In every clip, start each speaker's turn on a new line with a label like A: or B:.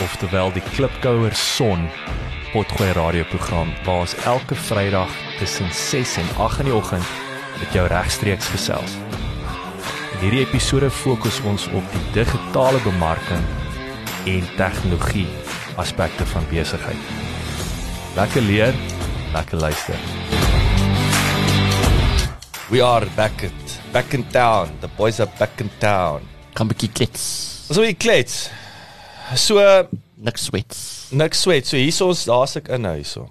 A: oftewel die Klipkouer Son Potgooi radioprogram waar ons elke Vrydag tussen 6 en 8 in die oggend met jou regstreeks gesels. In hierdie episode fokus ons op die digitale bemarking en tegnologie aspekte van besigheid. Lekker leer, lekker luister. We are back at back in town. The boys are back in town.
B: kan bietjie klets.
A: Ons wil klets. So
B: Niks swets.
A: niks sweet. So hier's ons, daar's ek in nou hierso.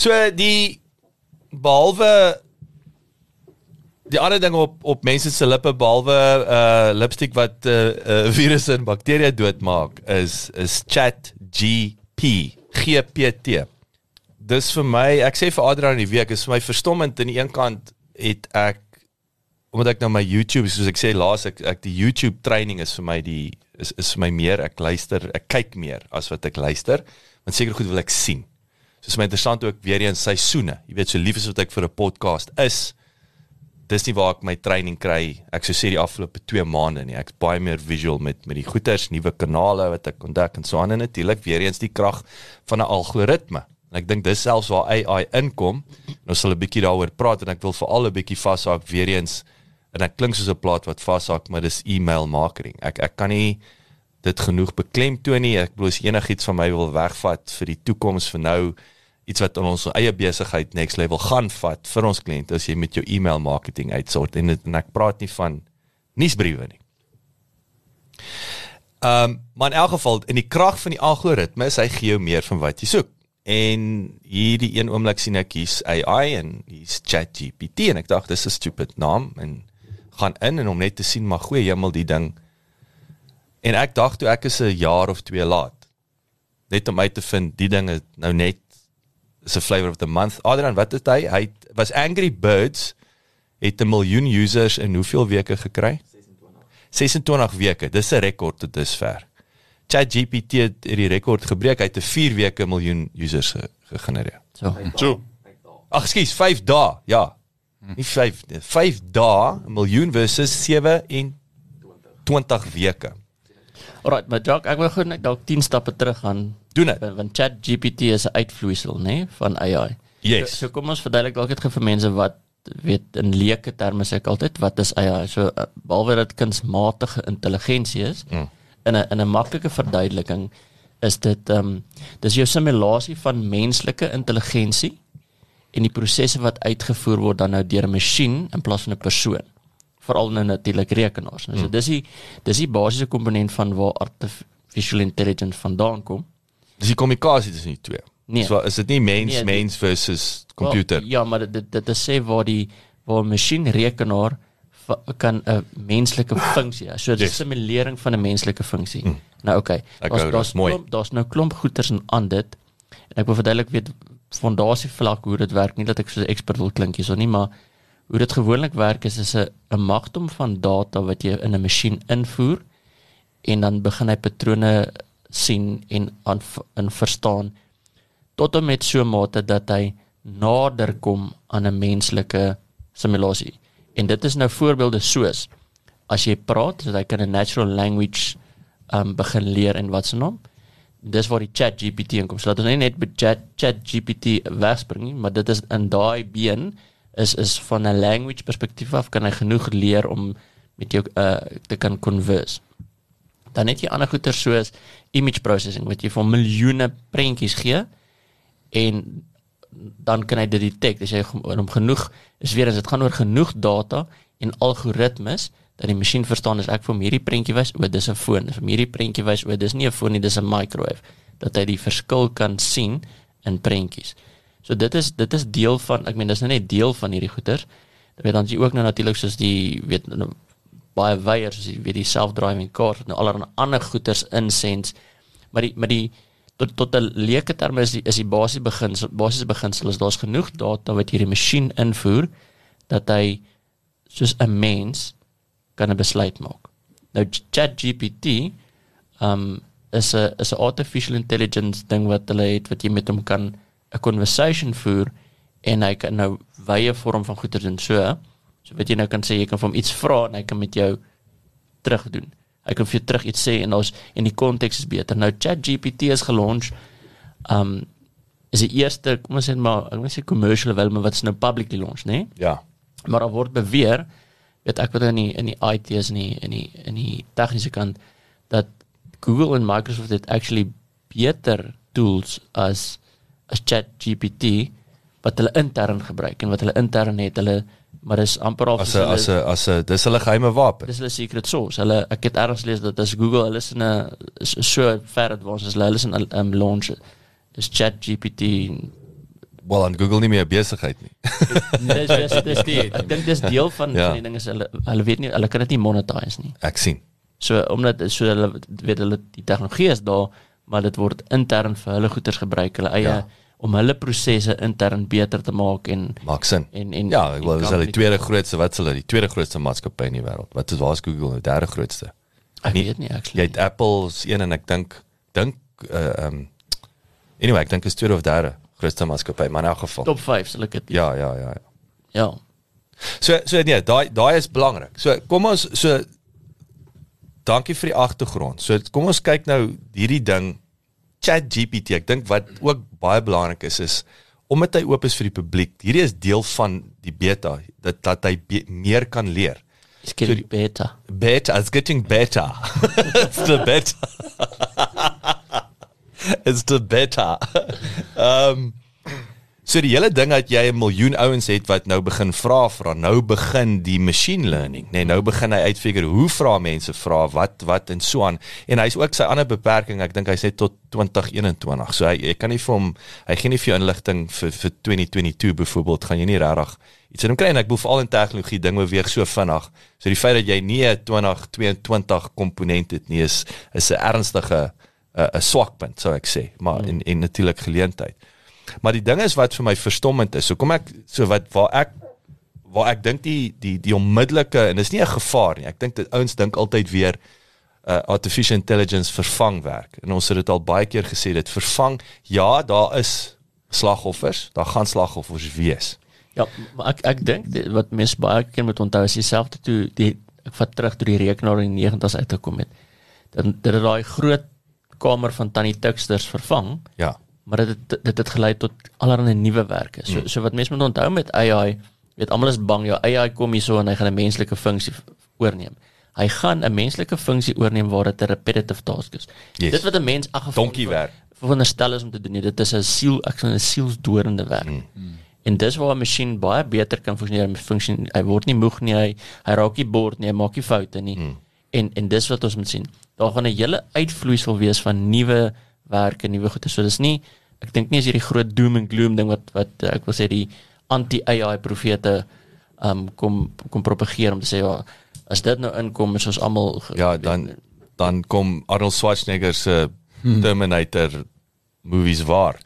A: So die behalwe die ander ding op op mense se lippe behalwe uh lipstick wat uh, uh virusse en bakterieë doodmaak is is Chat GP GPT. Dis vir my, ek sê vir Adrian in die week is vir my verstommend aan die een kant het ek omdat ek nou my YouTube soos ek sê laas ek ek die YouTube training is vir my die is is vir my meer ek luister ek kyk meer as wat ek luister want seker goed wil ek sien. Soos my interessant ook weer eens seisoene. Jy weet so lief is wat ek vir 'n podcast is. Dis nie waar ek my training kry. Ek sou sê die afgelope 2 maande nie. Ek's baie meer visual met met die goeters, nuwe kanale wat ek ontdek en so aan en natuurlik weer eens die krag van 'n algoritme. En ek dink dis selfs waar AI inkom. En ons sal 'n bietjie daaroor praat en ek wil veral 'n bietjie vashaak weer eens en ek klink soos 'n plaat wat vashaak, maar dis e-mail marketing. Ek ek kan nie dit genoeg beklemtoon nie. Ek as enigiets van my wil wegvat vir die toekoms vir nou iets wat ons eie besigheid next level gaan vat vir ons kliënte as jy met jou e-mail marketing uitsort en, dit- en ek praat nie van nuusbriewe nie. Ehm um, maar in elk geval in die krag van die algoritme is hy gee jou meer van wat jy soek. En hierdie een oomblik sien ek hier's AI en hier's ChatGPT en ek dink dis 'n stupid naam en gaan in en om net te sien maar goeie hemel die ding. En ek dink toe ek is 'n jaar of 2 laat net om uit te vind die ding is nou net is 'n flavor of the month. Adrian, wat het hy? Hy was Angry Birds het 'n miljoen users in hoeveel weke gekry? 26 weke. Dis 'n rekord tot dusver. ChatGPT het die rekord gebreek. Hy het 'n 4 weke miljoen users ge gegenereer.
B: So.
C: So,
A: Ag, skus, 5 dae. Ja. Nie 5 nie. 5 dae, 'n miljoen versus 7 en 20 weke.
B: Alright, maar Jock, ek wil gou net dalk 10 stappe terug gaan.
A: Doen dit.
B: Want- Want ChatGPT is 'n uitvloeisel, nê, nee, van AI.
A: Yes.
B: So, so kom ons verduidelik dalk net vir mense wat weet in leuke terme sê ek altyd wat is AI? So uh, behalwe dat kunsmatige intelligensie is
A: Mm.
B: in 'n in 'n maklike verduideliking is dit ehm um, dis jou simulasie van menslike intelligensie en die prosesse wat uitgevoer word dan nou deur 'n masjien in plaas van 'n persoon veral nou natuurlik rekenaars. Nou, so dis die dis die basiese komponent van waar artificial intelligence vandaan kom.
A: Dis die kommunikasie tussen die twee.
B: Nee.
A: So is dit nie mens
B: Nee, die-
A: mens versus computer.
B: Wel, ja, maar dit dit, dit is sê waar die waar 'n masjien rekenaar kan 'n menslike funksie. So 'n
A: Yes.
B: simulering van 'n menslike funksie. Mm. Nou okay. Daar's daar's klomp daar's nou klomp goeters en aan dit. En ek wil verduidelik weet fondasie vlak hoe dit werk. Nie dat ek so 'n ekspert wil klink hierso nie, maar hoe dit gewoonlik werk is is 'n 'n magdom van data wat jy in 'n masjien invoer en dan begin hy patrone sien en in verstaan tot en met so 'n mate dat hy nader kom aan 'n menslike simulasie. En dit is nou voorbeelde soos as jy praat, so hy kan 'n natural language um begin leer en wat se naam. Dis waar die Chat GPT inkom. So dat ons nie net by Chat Chat wegspring nie, maar dit is in daai been is is van 'n language perspektief af kan hy genoeg leer om met jou uh te kan converse. Dan het jy ander goeie soos image processing wat jy vir miljoene prentjies gee en dan kan hy dit detect as jy hom genoeg is weer as dit gaan oor genoeg data en algoritmes dat die masjien verstaan as ek vir hom hierdie prentjie wys o dis 'n foon vir hierdie prentjie wys o dis nie 'n foon nie dis 'n microwave dat hy die verskil kan sien in prentjies. So dit is dit is deel van ek meen dis nou net deel van hierdie goeters. Dan weet dan jy ook nou natuurlik soos die weet nou, baie weiers soos jy weet die self-driving cars nou allerlei ander goeters insens maar die maar die tot tot 'n leuke term is die, is die basiese beginsel basiese beginsel is daar's genoeg data wat hierdie masjien invoer dat hy soos 'n mens kan 'n besluit maak. Nou ChatGPT um is 'n is 'n artificial intelligence ding wat hulle het wat jy met hom kan 'n conversation voer en hy kan nou wye vorm van goeie doen so. So wat jy nou kan sê jy kan vir hom iets vra en hy kan met jou terug doen. Hy kan vir jou terug iets sê en ons en die konteks is beter. Nou ChatGPT is gelons um is die eerste kom ons sê maar ek wil sê commercial wel maar wat is nou publicly launched, né? Nee?
A: Ja.
B: Maar daar word beweer weet ek wat in die in die IT is in die in die in die tegniese kant dat Google en Microsoft het actually beter tools as as ChatGPT wat hulle intern gebruik en wat hulle intern het hulle maar dis amper al
A: as 'n as 'n as 'n dis hulle geheime wapen.
B: Dis hulle secret source. Hulle ek het ergens gelees dat as Google hulle is in 'n so ver advanced as hulle is in 'n um, launch is ChatGPT
A: wel aan Google nie meer besigheid nie.
B: dis dis dis die ek dink dis deel van ja. van die ding is hulle hulle weet nie hulle kan dit nie monetize nie.
A: Ek sien.
B: So omdat so hulle weet hulle die tegnologie is daar maar dit word intern vir hulle goederes gebruik hulle eie ja om hulle prosesse intern beter te maak en
A: maak sin.
B: En en
A: ja, ek wil sê die tweede grootste wat hulle die tweede grootste maatskappy in die wêreld. Wat is waar is Google die derde grootste?
B: Ek nie, weet nie actually.
A: Jy het Apple's een en ek dink dink uh um anyway, ek dink is tweede of derde grootste maatskappy, maar in elk geval.
B: Top 5 sal ek dit.
A: Ja, ja, ja, ja.
B: Ja.
A: So so nee, daai daai is belangrik. So kom ons so dankie vir die agtergrond. So kom ons kyk nou hierdie ding ChatGPT. Ek dink wat ook baie belangrik is is omdat hy oop is vir die publiek. Hierdie is deel van die beta dat dat hy be, meer kan leer.
B: It's getting so, better.
A: Better, it's getting better. it's the better. it's the better. um So die hele ding dat jy 'n miljoen ouens het wat nou begin vra vra, nou begin die machine learning, nê, nee, nou begin hy uitfigure hoe vra mense vra wat wat en so aan. En hy's ook sy ander beperking, ek dink hy sê tot 2021. So hy jy kan nie vir hom hy gee nie vir jou inligting vir vir 2022 byvoorbeeld, gaan jy nie regtig iets in hom kry en ek bedoel veral in tegnologie ding beweeg so vinnig. So die feit dat jy nie 'n 2022 komponent het nie is is 'n ernstige 'n swakpunt, sou ek sê, maar in in natuurlik geleentheid. Maar die ding is wat vir my verstommend is. So kom ek so wat waar ek waar ek dink die die die onmiddellike en dis nie 'n gevaar nie. Ek dink dit ouens dink altyd weer uh, artificial intelligence vervang werk. En ons het dit al baie keer gesê dit vervang. Ja, daar is slagoffers. Daar gaan slagoffers wees.
B: Ja, maar ek ek dink wat mense baie keer moet onthou is dieselfde toe die ek vat terug toe die rekenaar in die 90's uitgekom het. Dan dit het daai groot kamer van tannie Tuxters vervang.
A: Ja
B: maar dit dit het gelei tot allerlei nuwe werke. So mm. so wat mense moet onthou met AI, weet almal is bang jou AI kom hier so en hy gaan 'n menslike funksie oorneem. Hy gaan 'n menslike funksie oorneem waar dit 'n repetitive task is.
A: Yes.
B: Dit wat 'n mens ag
A: donkie werk.
B: Veronderstel is om te doen, nee, dit is 'n siel ek sê 'n sielsdorende werk. Mm. Mm. En dis waar 'n masjien baie beter kan funksioneer funksie. Hy word nie moeg nie, hy hy raak nie bord nie, hy maak nie foute nie. Mm. En en dis wat ons moet sien. Daar gaan 'n hele uitvloeisel wees van nuwe werke, nuwe goede. So dis nie ek dink nie is hierdie groot doom and gloom ding wat wat ek wil sê die anti-AI profete um kom kom propageer om te sê ja as dit nou inkom is ons almal
A: ja dan dan kom Arnold Schwarzenegger se hmm. Terminator movies waar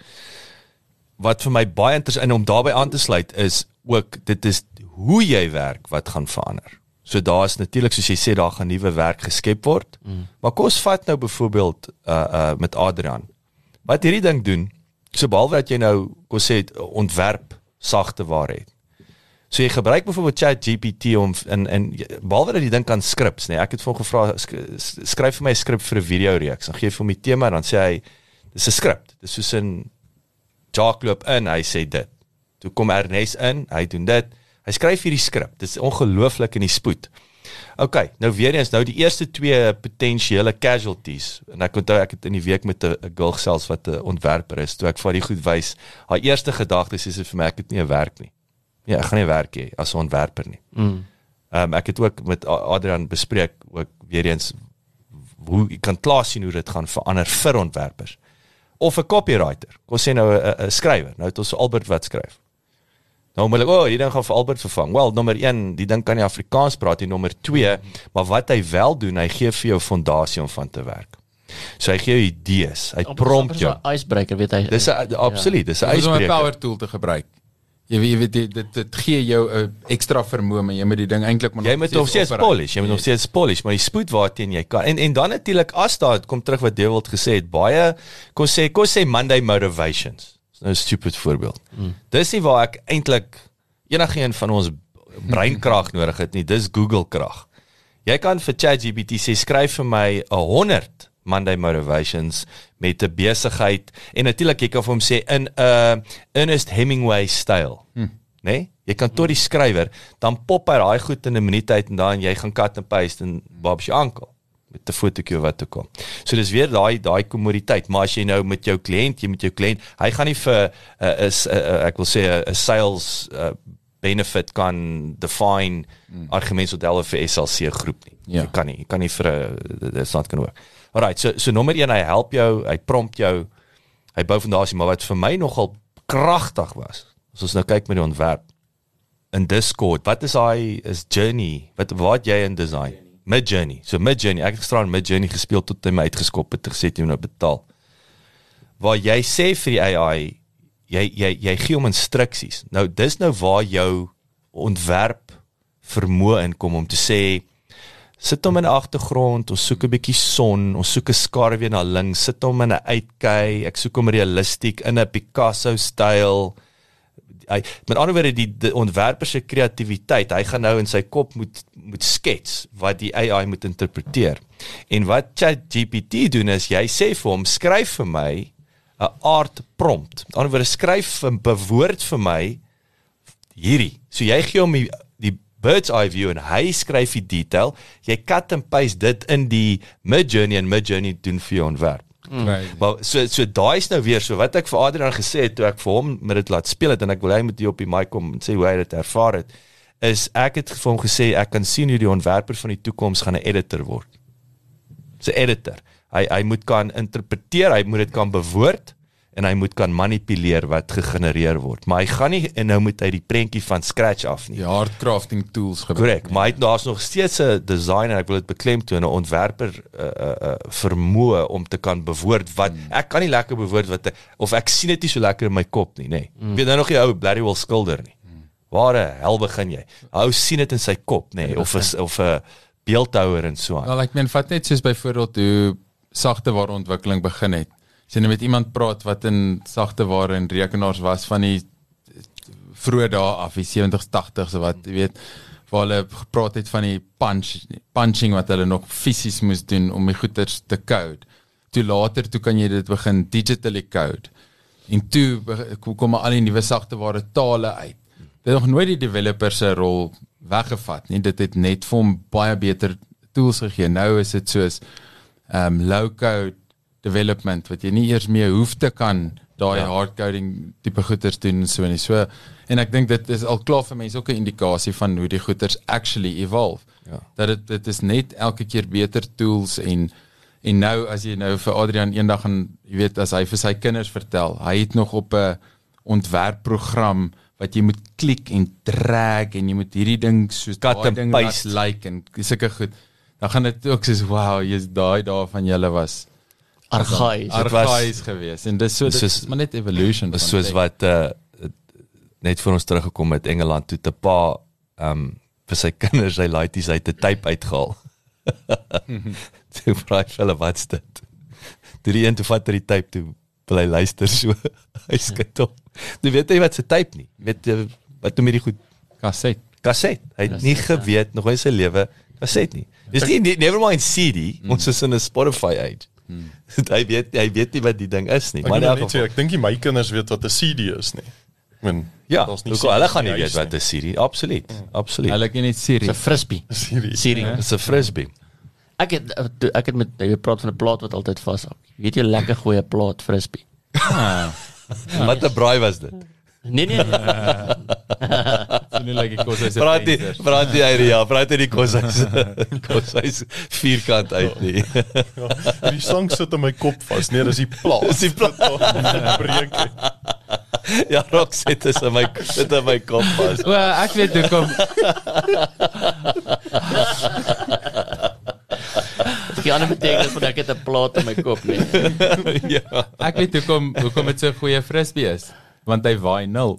A: wat vir my baie interessant om daarbey aan te sluit is ook dit is hoe jy werk wat gaan verander so daar's natuurlik soos jy sê daar gaan nuwe werk geskep word hmm. maar kom ons vat nou byvoorbeeld uh uh met Adrian wat hierdie ding doen So behalwe dat jy nou kon sê ontwerp sagte waar het. So jy gebruik byvoorbeeld ChatGPT om in in behalwe dat jy dink aan skrips. Nee, ek het vir hom gevra skryf vir my 'n skrip vir 'n video reeks. Dan gee jy vir hom die tema dan sê hy dis 'n skrip. Dis soos 'n Jacques loop in, hy sê dit. Toe kom Ernest in, hy doen dit. Hy skryf hierdie skrip. Dit is ongelooflik in die spoed. OK, nou weer eens, nou die eerste twee potensiële casualties en ek onthou ek het in die week met 'n girl gesels wat 'n ontwerper is, toe ek vir die goed wys, haar eerste gedagte is vir my ek het nie 'n werk nie. Ja, ek gaan nie werk hê as 'n ontwerper nie.
B: Mm.
A: Ehm um, ek het ook met Adrian bespreek ook weer eens hoe jy kan klaar sien hoe dit gaan verander vir ontwerpers of 'n copywriter. Kom sê nou 'n skrywer. Nou het ons Albert wat skryf. Nou moet ek, o, oh, die ding gaan vir Albert vervang. Wel, nommer 1, die ding kan nie Afrikaans praat nie. Nommer 2, maar wat hy wel doen, hy gee vir jou fondasie om van te werk. So hy gee jou idees. Hy prompt jou.
B: Dis 'n icebreaker, weet hy.
A: Dis 'n absoluut, dis 'n icebreaker.
C: Dis 'n power tool te gebruik. Jy weet jy weet dit dit, dit gee jou 'n ekstra vermoë, maar jy moet die ding eintlik
A: maar Jy moet nog steeds polish, jy moet nog steeds polish, maar die spoed waarteen jy kan. En en dan natuurlik as daar kom terug wat Dewald gesê het, baie kom sê kom sê Monday motivations. Nou 'n stupid voorbeeld. Hmm. Dis nie waar ek eintlik enigiemand van ons breinkrag nodig het nie, dis Google krag. Jy kan vir ChatGPT sê skryf vir my 'n 100 Monday motivations met 'n besigheid en natuurlik jy kan vir hom sê in 'n uh, Ernest Hemingway styl. Hm. Né? Nee? Jy kan tot die skrywer dan pop hy daai goed in 'n minuut uit en dan jy gaan cut and paste en Bob's jou ankel met 'n fotootjie wat toe kom. So dis weer daai daai kommoditeit, maar as jy nou met jou kliënt, jy met jou kliënt, hy gaan nie vir 'n uh, is uh, uh, ek wil sê 'n uh, sales uh, benefit kan define mm. argumentsmodelle vir SLC groep nie. Ja. Jy kan nie, jy kan nie vir 'n dit's not to work. Alright, so so nommer 1 hy help jou, hy prompt jou. Hy bou fondasie, maar wat vir my nogal kragtig was. As ons nou kyk met die ontwerp in Discord, wat is hy is journey? Wat wat jy in design? Mid journey. So mid journey, ek het gisteraan mid journey gespeel tot hy my uitgeskop het jy moet nou betaal. Waar jy sê vir die AI jy jy jy gee hom instruksies. Nou dis nou waar jou ontwerp vermoë inkom om te sê sit hom in die agtergrond, ons soek 'n bietjie son, ons soek 'n skaduwee na links, sit hom in 'n uitkyk, ek soek hom realistiek in 'n Picasso styl. Hy met ander woorde die, die ontwerper se kreatiwiteit, hy gaan nou in sy kop moet moet skets wat die AI moet interpreteer. En wat ChatGPT doen is jy sê vir hom skryf vir my 'n art prompt. Met ander woorde skryf 'n bewoord vir my hierdie. So jy gee hom die bird's eye view en hy skryf die detail. Jy cut and paste dit in die Midjourney en Midjourney doen vir jou ontwerp. Mm. Maar so so daai is nou weer so wat ek vir Adrian gesê het toe ek vir hom met dit laat speel het en ek wil hy moet hier op die mic kom en sê hoe hy dit ervaar het is ek het vir hom gesê ek kan sien hoe die ontwerper van die toekoms gaan 'n editor word. 'n editor. Hy hy moet kan interpreteer, hy moet dit kan bewoord en hy moet kan manipuleer wat gegenereer word. Maar hy gaan nie en nou moet hy die prentjie van scratch af nie.
C: Die hard crafting tools
A: gebruik. Korrek, maar hy het daar's nog steeds 'n designer, ek wil dit beklemtoon, 'n ontwerper uh, uh, uh, vermoë om te kan bewoord wat hmm. ek kan nie lekker bewoord wat of ek sien dit nie so lekker in my kop nie, nê. Nee. Hmm. Ek weet nou nog die ou Bladywell skilder nie. Hmm. Waar hel begin jy? Ou sien dit in sy kop, nê, nee, of is, of 'n beeldhouer en so aan.
C: Wel, ek meen vat net soos byvoorbeeld hoe sagte ware ontwikkeling begin het as jy nou met iemand praat wat in sagte ware en rekenaars was van die vroeë dae af, die 70s, 80s, so wat jy weet, waar hulle gepraat het van die punch punching wat hulle nog fisies moes doen om die goeders te code. Toe later toe kan jy dit begin digitally code. En toe kom al die nuwe sagte ware tale uit. Dit het nog nooit die developer se rol weggevat nie. Dit het net vir hom baie beter tools gegee. Nou is dit soos um low code development wat jy nie eers meer hoef te kan daai ja. hard coding tipe goeders doen en so en so en ek dink dit is al klaar vir mense ook 'n indikasie van hoe die goeders actually evolve. Ja. Dat dit dit is net elke keer beter tools en en nou as jy nou vir Adrian eendag en jy weet as hy vir sy kinders vertel, hy het nog op 'n ontwerpprogram wat jy moet klik en drag en jy moet hierdie ding soos
A: daai ding laat
C: like en sulke goed. Dan gaan dit ook soos wow, jy's daai daai van julle was
B: argaïs.
C: Argaïs geweest. En dis so dit is maar net evolution
A: van soos wat uh net vir ons teruggekom het Engeland toe te pa um vir sy kinders hy laities uit 'n tape uitgehaal. Toe vra hy hulle wat's dit? Toe die een toe vat hy die tape toe wil hy luister so. hy skud op. Jy weet jy wat se tape nie. Weet jy wat toe met die goed
C: kaset.
A: Kaset. Hy het nie geweet nog in sy lewe kaset nie. Dis nie never mind CD. Mm. Ons is in 'n Spotify age. Hmm. hy weet hy weet nie wat die ding is nie.
D: Maar net so, ek dink nie my kinders weet wat 'n CD is nie. Men
A: Ja,
D: daar's nie
A: hoekom hulle gaan nie weet wat 'n Siri, absoluut. Absoluut.
C: Hulle ken net Siri.
B: Dis 'n frisbee.
D: Siri.
B: Siri.
C: Ja.
A: Dis 'n frisbee.
B: Ek het eh, ek het met jy praat van 'n plaat wat altyd vashak. Weet jy lekker goeie plaat frisbee.
C: Ah,
A: Wat 'n braai was dit?
B: Nee nee. nee.
C: nie like ek kos 'n
A: Praat
C: venster.
A: praat die uit ja, praat uit die koshuis. koshuis vierkant uit nie.
D: Ja, die sang sit in my kop vas. Nee, dis die plaas.
A: Dis die plaas.
D: breek.
A: Ja, rok sit dit in my sit in my kop vas.
C: O, ek weet hoekom.
B: Die ander betekenis van ek het 'n plaat in my kop nee.
A: ja.
C: Ek weet hoekom hoekom dit so 'n goeie frisbee is, want hy waai nul.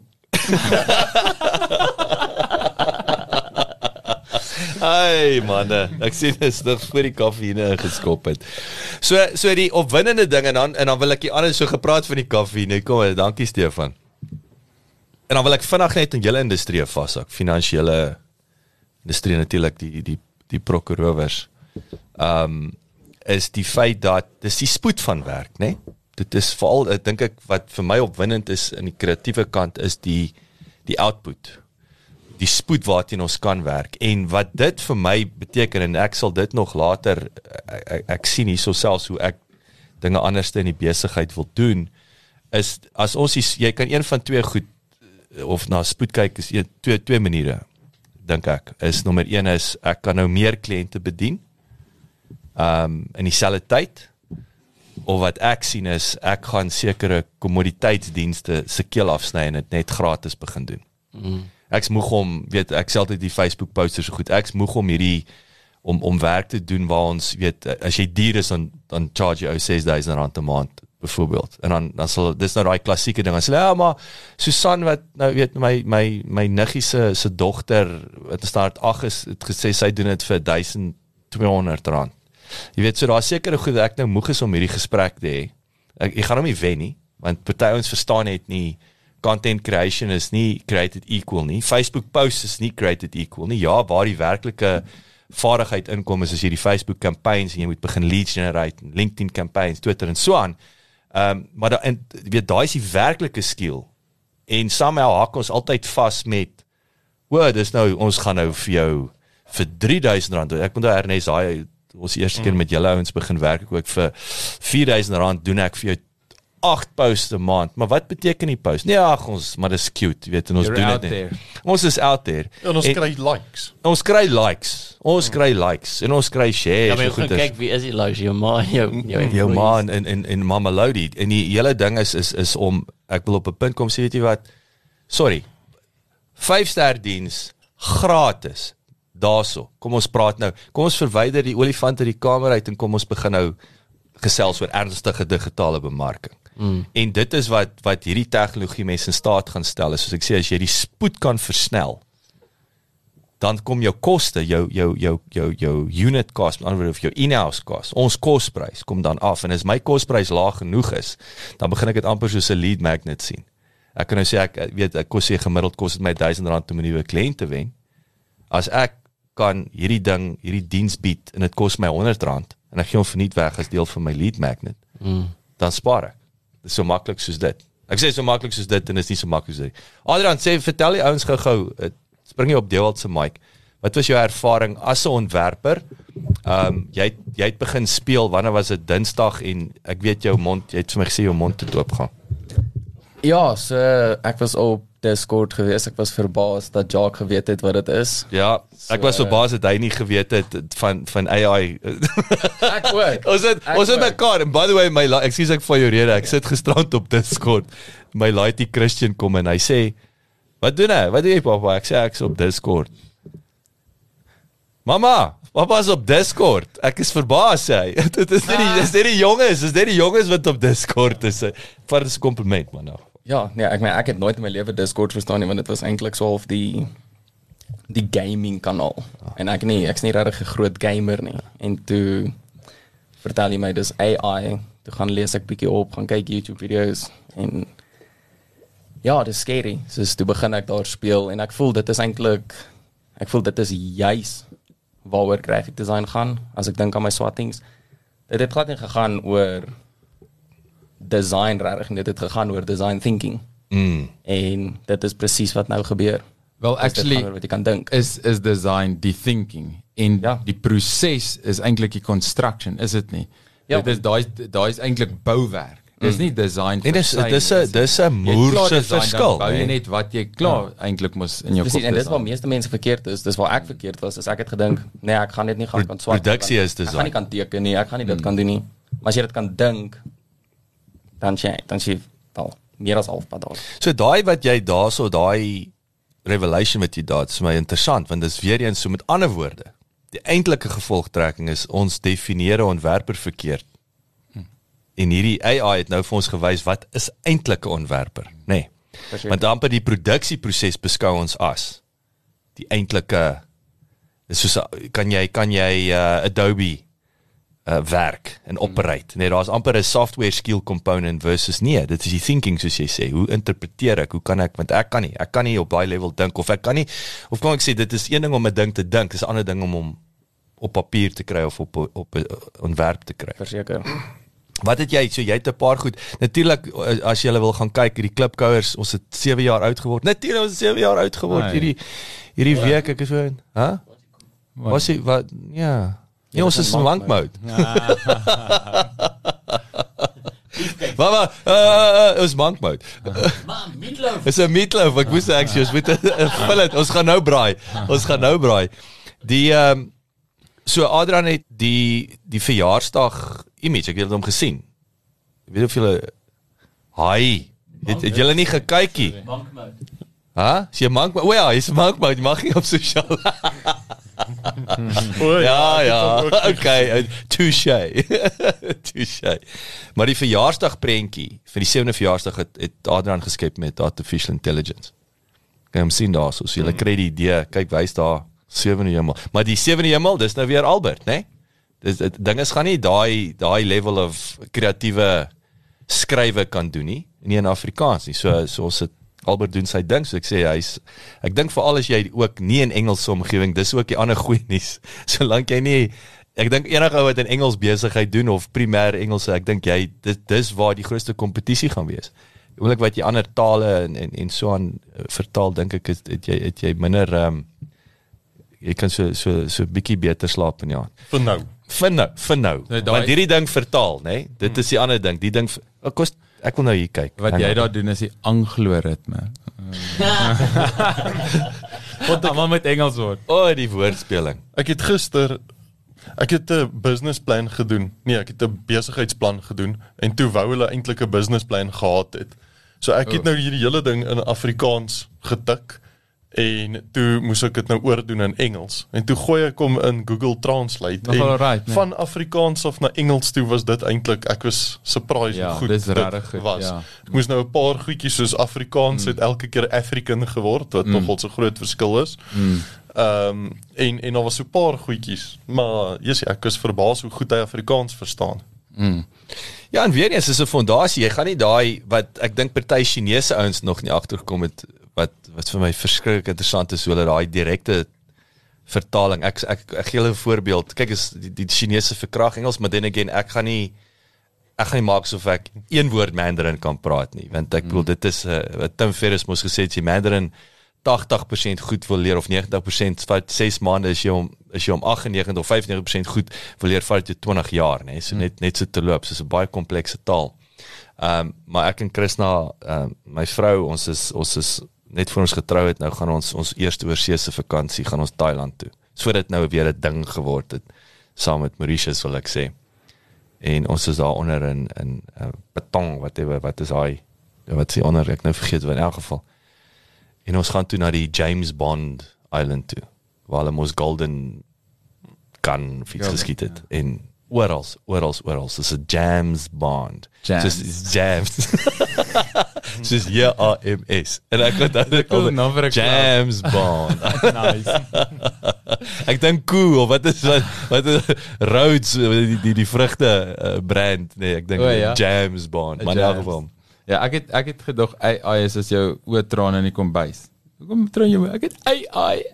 A: Ai manne, ek sien dit is nog voor die kafeïne ingeskop het. So so die opwindende ding en dan en dan wil ek die ander so gepraat van die kafeïne. Kom, dankie Stefan. En dan wil ek vinnig net in julle industrie vashak, finansiële industrie natuurlik die die die prokureurs. Ehm um, is die feit dat dis die spoed van werk, né? Nee? Dit is veral ek dink ek wat vir my opwindend is in die kreatiewe kant is die die output. Die spoed waarteen ons kan werk. En wat dit vir my beteken en ek sal dit nog later ek, ek, ek sien hierso selfs hoe ek dinge anderste in die besigheid wil doen is as ons die, jy kan een van twee goed eh, of na spoed kyk is een, twee twee maniere dink ek. Is nommer 1 is ek kan nou meer kliënte bedien um in dieselfde tyd of wat ek sien is ek gaan sekere kommoditeitsdienste se keel afsny en dit net gratis begin doen. Mm. Ek's moeg om weet ek sê altyd die Facebook posters so goed. Ek's moeg om hierdie om om werk te doen waar ons weet as jy duur is dan dan charge jy ou 6000 rand 'n maand byvoorbeeld. En dan dan sal dis nou daai klassieke ding. As jy ja maar Susan wat nou weet my my my niggie se se dogter wat staat 8 is het gesê sy doen dit vir 1200 rand. Jy weet so daar sekere goed ek nou moeg is om hierdie gesprek te hê. Ek ek gaan hom nie wen nie want party ons verstaan net nie content creation is nie created equal nie. Facebook posts is nie created equal nie. Ja, waar die werklike vaardigheid inkom is as jy die Facebook campaigns en jy moet begin leads generate, en LinkedIn campaigns, Twitter en so aan. Ehm um, maar da, en weet daai is die werklike skill. En somehow hak ons altyd vas met o, dis nou ons gaan nou vir jou vir 3000 rand. Ek moet nou Ernest daai ons eerste keer met julle ouens begin werk ek ook vir 4000 rand doen ek vir jou 8 posts 'n maand. Maar wat beteken die post? Nee, ag ons, maar dis cute, jy weet, en ons
C: You're
A: doen dit net.
C: there.
A: Ons is out there.
D: Ja, en ons
A: En-
D: kry likes.
A: Ons kry likes. Ons kry likes en ons kry shares.
B: Ja, maar
A: goed
B: kyk wie is die luister jou ma jou jou
A: jou
B: employees.
A: ma en en en, en Mama Lodi en die hele ding is is is om ek wil op 'n punt kom sê weet jy wat sorry 5 ster diens gratis daarso kom ons praat nou kom ons verwyder die olifant uit die kamer uit en kom ons begin nou gesels oor ernstige digitale bemarking mm. en dit is wat wat hierdie tegnologie mense in staat gaan stel is soos ek sê as jy die spoed kan versnel dan kom jou koste, jou jou jou jou jou unit cost, met ander woorde of jou in-house cost, ons kosprys kom dan af en as my kosprys laag genoeg is, dan begin ek dit amper soos 'n lead magnet sien. Ek kan nou sê ek weet ek kos sê gemiddeld kos dit my R1000 om 'n nuwe kliënt te wen. As ek kan hierdie ding, hierdie diens bied en dit kos my R100 en ek gee hom verniet weg as deel van my lead magnet, mm. dan spaar ek. Dit is so maklik soos dit. Ek sê so maklik soos dit en is nie so maklik soos dit. Adrian sê vertel die ouens gou-gou, eh, spring jy op Dewald se mic. Wat was jou ervaring as 'n ontwerper? Ehm um, jy het, jy het begin speel wanneer was dit Dinsdag en ek weet jou mond, jy het vir my gesê jou mond het oopgaan.
E: Ja, so ek was op Discord gewees. Ek was verbaas dat Jacques geweet het wat dit is.
A: Ja, ek was verbaas dat hy nie geweet het van van AI.
E: Ek ook.
A: ons het
E: Ek
A: ons het mekaar en by the way my la- ek van jou rede, ek sit gisterand op Discord. My laaitie Christian kom en hy sê Wat doen hy? Wat doen jy pappa? Ek sê ek's op Discord. Mamma, pappa is op Discord. Ek is verbaas hy. Dit is nie die, dis nie die jonges, dis nie die jonges wat op Discord is. As 'n kompliment man. nou.
E: Ja, nee, ek meen ek het nooit in my lewe Discord verstaan nie want dit was eintlik so half die die gaming kanaal. En ek nie, ek's nie regtig 'n groot gamer nie. En toe vertel jy my dis AI. Toe gaan lees ek bietjie op, gaan kyk YouTube video's en ja, dis scary. So toe begin ek daar speel en ek voel dit is eintlik ek voel dit is juis waaroor graphic design gaan as ek dink aan my swattings. Dit het glad nie gegaan oor design regtig nie, dit het gegaan oor design thinking.
A: Mm.
E: En dit is presies wat nou gebeur.
C: Wel
E: Dis dit
C: actually
E: wat jy kan dink.
C: is is design die thinking en
E: Ja.
C: die proses is eintlik die construction, is dit nie?
E: Ja.
C: Dit is daai daai is eintlik bouwerk. Dis nie design
A: dis
C: vir sy
A: dis. 'n dis 'n
C: het
A: moerse verskil.
C: Bou jy
A: nee.
C: net wat jy klaar eintlik moes in jou kop.
E: Presies, en dis waar meeste mense verkeerd is. Dis waar ek verkeerd was. As ek het gedink, nee, ek gaan dit nie gaan kan swart.
A: produksie is
E: Ek
A: design.
E: gaan nie kan teken nie, ek gaan nie dit kan doen nie. Maar as jy dit kan dink, dan jy dan jy wel meer as halfpad daar.
A: So daai wat jy daarso daai revelation wat jy daar het, is my interessant want dis weer eens so met ander woorde. Die eintlike gevolgtrekking is ons definieer 'n ontwerper verkeerd. En hierdie AI het nou vir ons gewys wat is eintlik 'n ontwerper, nê? Nee. Want amper die produksieproses beskou ons as die eintlike dis soos kan jy kan jy uh, Adobe uh, werk en operate. Nee, daar's amper 'n software skill component versus nee, dit is die thinking soos jy sê. Hoe interpreteer ek? Hoe kan ek want ek kan nie. Ek kan nie op daai level dink of ek kan nie of kom ek sê dit is een ding om 'n ding te dink, dis 'n ander ding om hom op papier te kry of op op 'n ontwerp te kry.
E: Verseker.
A: Wat het jy? So jy het 'n paar goed. Natuurlik eh, as jy wil gaan kyk hierdie klipkouers, ons het 7 jaar oud geword. Natuurlik ons het 7 jaar oud geword
C: Nee.
A: hierdie hierdie week ek is so, hè? Was jy wat ja. Nee, ons is in lank mode. Maar maar uh, uh, ons monk mode.
B: Maar meatloaf.
A: Is 'n meatloaf. Ek moes ek sê ons moet vul dit. Ons gaan nou braai. Ons gaan nou braai. Die ehm um, so Adrian het die die verjaarsdag image, ek het hom gesien. Ek weet of julle Hi. Het, het julle nie gekykie?
B: Monk mode.
A: Hæ? Is jy monk mode? O ja, jy's monk mode. Mag nie op sosiaal.
D: O,
A: Ja, ja.
D: ook
A: Okay, touche. touche. Maar die verjaarsdag prentjie vir die 7de verjaarsdag het, het Adrian geskep met artificial intelligence. Kan jy hom sien daar so, so jy kry die idee. Kyk, wys daar 7de hemel. Maar die 7de hemel, dis nou weer Albert, né? Nee? Dis dit dinge gaan nie daai daai level of kreatiewe skrywe kan doen nie, nie in Afrikaans nie. So so ons het Albert doen sy ding, so ek sê hy's ek dink veral as jy ook nie in Engelse omgewing, dis ook die ander goeie nuus. Solank jy nie ek dink enige ou wat in Engels besigheid doen of primêr Engelse, ek dink jy dis dis waar die grootste kompetisie gaan wees. Die oomblik wat jy ander tale en en en so aan eh, vertaal, dink ek is het jy het jy minder ehm um, jy kan so so so bietjie beter slaap in die aand.
D: vir nou.
A: Vir nou, vir nou.
C: Nee, daai-
A: Want hierdie ding vertaal, nê? Nee? Dit is die ander ding. Die ding ek kos ek wil nou hier kyk.
C: Wat jy daar doen is die anglo-ritme. Wat almal met Engels word.
A: O, oh, die woordspeling.
D: Ek het gister ek het 'n businessplan gedoen. Nee, ek het 'n besigheidsplan gedoen en toe wou hulle eintlik 'n businessplan gehad het. So ek het
C: Oh.
D: nou hierdie hele ding in Afrikaans getik en toe moes ek dit nou oordoen in Engels. En toe gooi ek hom in Google Translate
C: Nogal
D: en
C: alright, nee.
D: van Afrikaans af na Engels toe was dit eintlik ek was surprised
C: Ja,
D: goed dit
C: goed,
D: was.
C: ja.
D: Ek moes nou 'n paar goedjies soos Afrikaans
C: Hmm.
D: het elke keer African geword wat nogal so groot verskil is.
C: Hmm.
D: Ehm um, en en daar was so 'n paar goedjies, maar yes, ek was verbaas hoe goed hy Afrikaans verstaan.
A: Ja, en weer eens is 'n fondasie. Jy gaan nie daai wat ek dink party Chinese ouens nog nie agtergekom het wat vir my verskriklik interessant is hoe hulle daai direkte vertaling. Ek ek, ek gee julle 'n voorbeeld. Kyk as die, die Chinese verkrag Engels, maar then again, ek gaan nie ek gaan nie maak asof ek een woord Mandarin kan praat nie, want ek bedoel dit is 'n uh, wat Tim Ferriss mos gesê het, jy Mandarin 80% goed wil leer of 90% vat 6 maande is jy om is jy om 98 of 95% goed wil leer vat jy 20 jaar nê so net net so te loop soos 'n baie komplekse taal. Ehm um, maar ek en Krishna ehm um, my vrou ons is ons is net voor ons getrou het nou gaan ons ons eerste oorseese vakansie gaan ons Thailand toe. So dit nou weer 'n ding geword het saam met Mauritius wil ek sê. En ons is daar onder in in uh, Patong whatever wat is hy wat sê onder ek nou vergeet wat in elk geval. En ons gaan toe na die James Bond Island toe waar hulle mos golden gun fiets
C: Ja,
A: geskiet het en oral oral oral dis 'n James Bond.
C: Jams.
A: Dis James. Soos J A M S. En ek het dit
C: Cool naam vir 'n club.
A: James Bond.
C: Nice.
A: ek dink Cool of wat is wat wat is Rhodes die die, die vrugte uh, brand nee ek dink
C: ja.
A: James Bond maar in elk
C: Jams.
A: geval
C: Ja, ek het ek het gedog AI is as jou oortraan in die kombuis. Hoekom traan jy my? Ek het AI.